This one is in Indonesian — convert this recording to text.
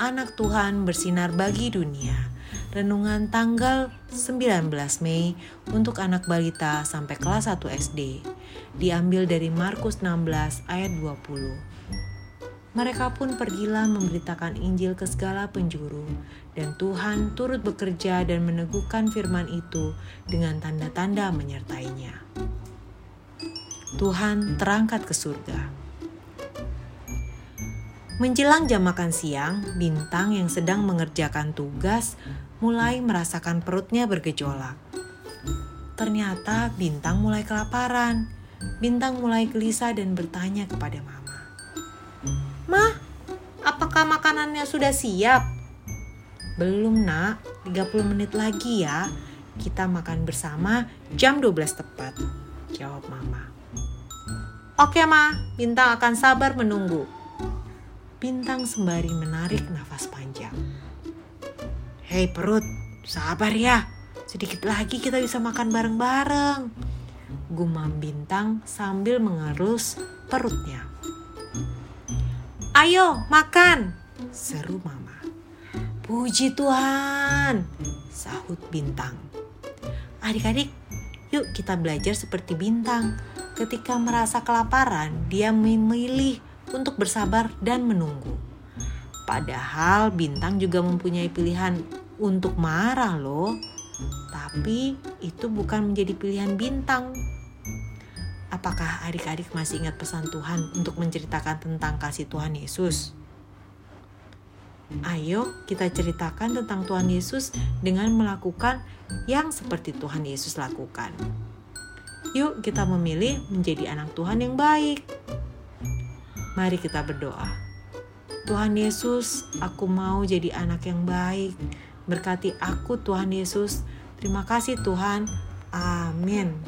anak Tuhan bersinar bagi dunia. Renungan tanggal 19 Mei untuk anak balita sampai kelas 1 SD. Diambil dari Markus 16 ayat 20. Mereka pun pergilah memberitakan Injil ke segala penjuru, dan Tuhan turut bekerja dan meneguhkan firman itu dengan tanda-tanda menyertainya. Tuhan terangkat ke surga. Menjelang jam makan siang, Bintang yang sedang mengerjakan tugas mulai merasakan perutnya bergejolak. Ternyata Bintang mulai kelaparan. Bintang mulai gelisah dan bertanya kepada Mama. Mah, apakah makanannya sudah siap? Belum nak, 30 menit lagi ya. Kita makan bersama jam 12 tepat. Jawab Mama. Oke Ma, Bintang akan sabar menunggu. Bintang sembari menarik nafas panjang. Hei perut, sabar ya. Sedikit lagi kita bisa makan bareng-bareng. Gumam Bintang sambil mengerus perutnya. Ayo makan, seru Mama. Puji Tuhan, sahut Bintang. Adik-adik, yuk kita belajar seperti Bintang. Ketika merasa kelaparan, dia memilih untuk bersabar dan menunggu. Padahal bintang juga mempunyai pilihan untuk marah loh. Tapi itu bukan menjadi pilihan bintang. Apakah adik-adik masih ingat pesan Tuhan untuk menceritakan tentang kasih Tuhan Yesus? Ayo kita ceritakan tentang Tuhan Yesus dengan melakukan yang seperti Tuhan Yesus lakukan. Yuk kita memilih menjadi anak Tuhan yang baik. Mari kita berdoa. Tuhan Yesus, aku mau jadi anak yang baik. Berkati aku Tuhan Yesus. Terima kasih Tuhan. Amin.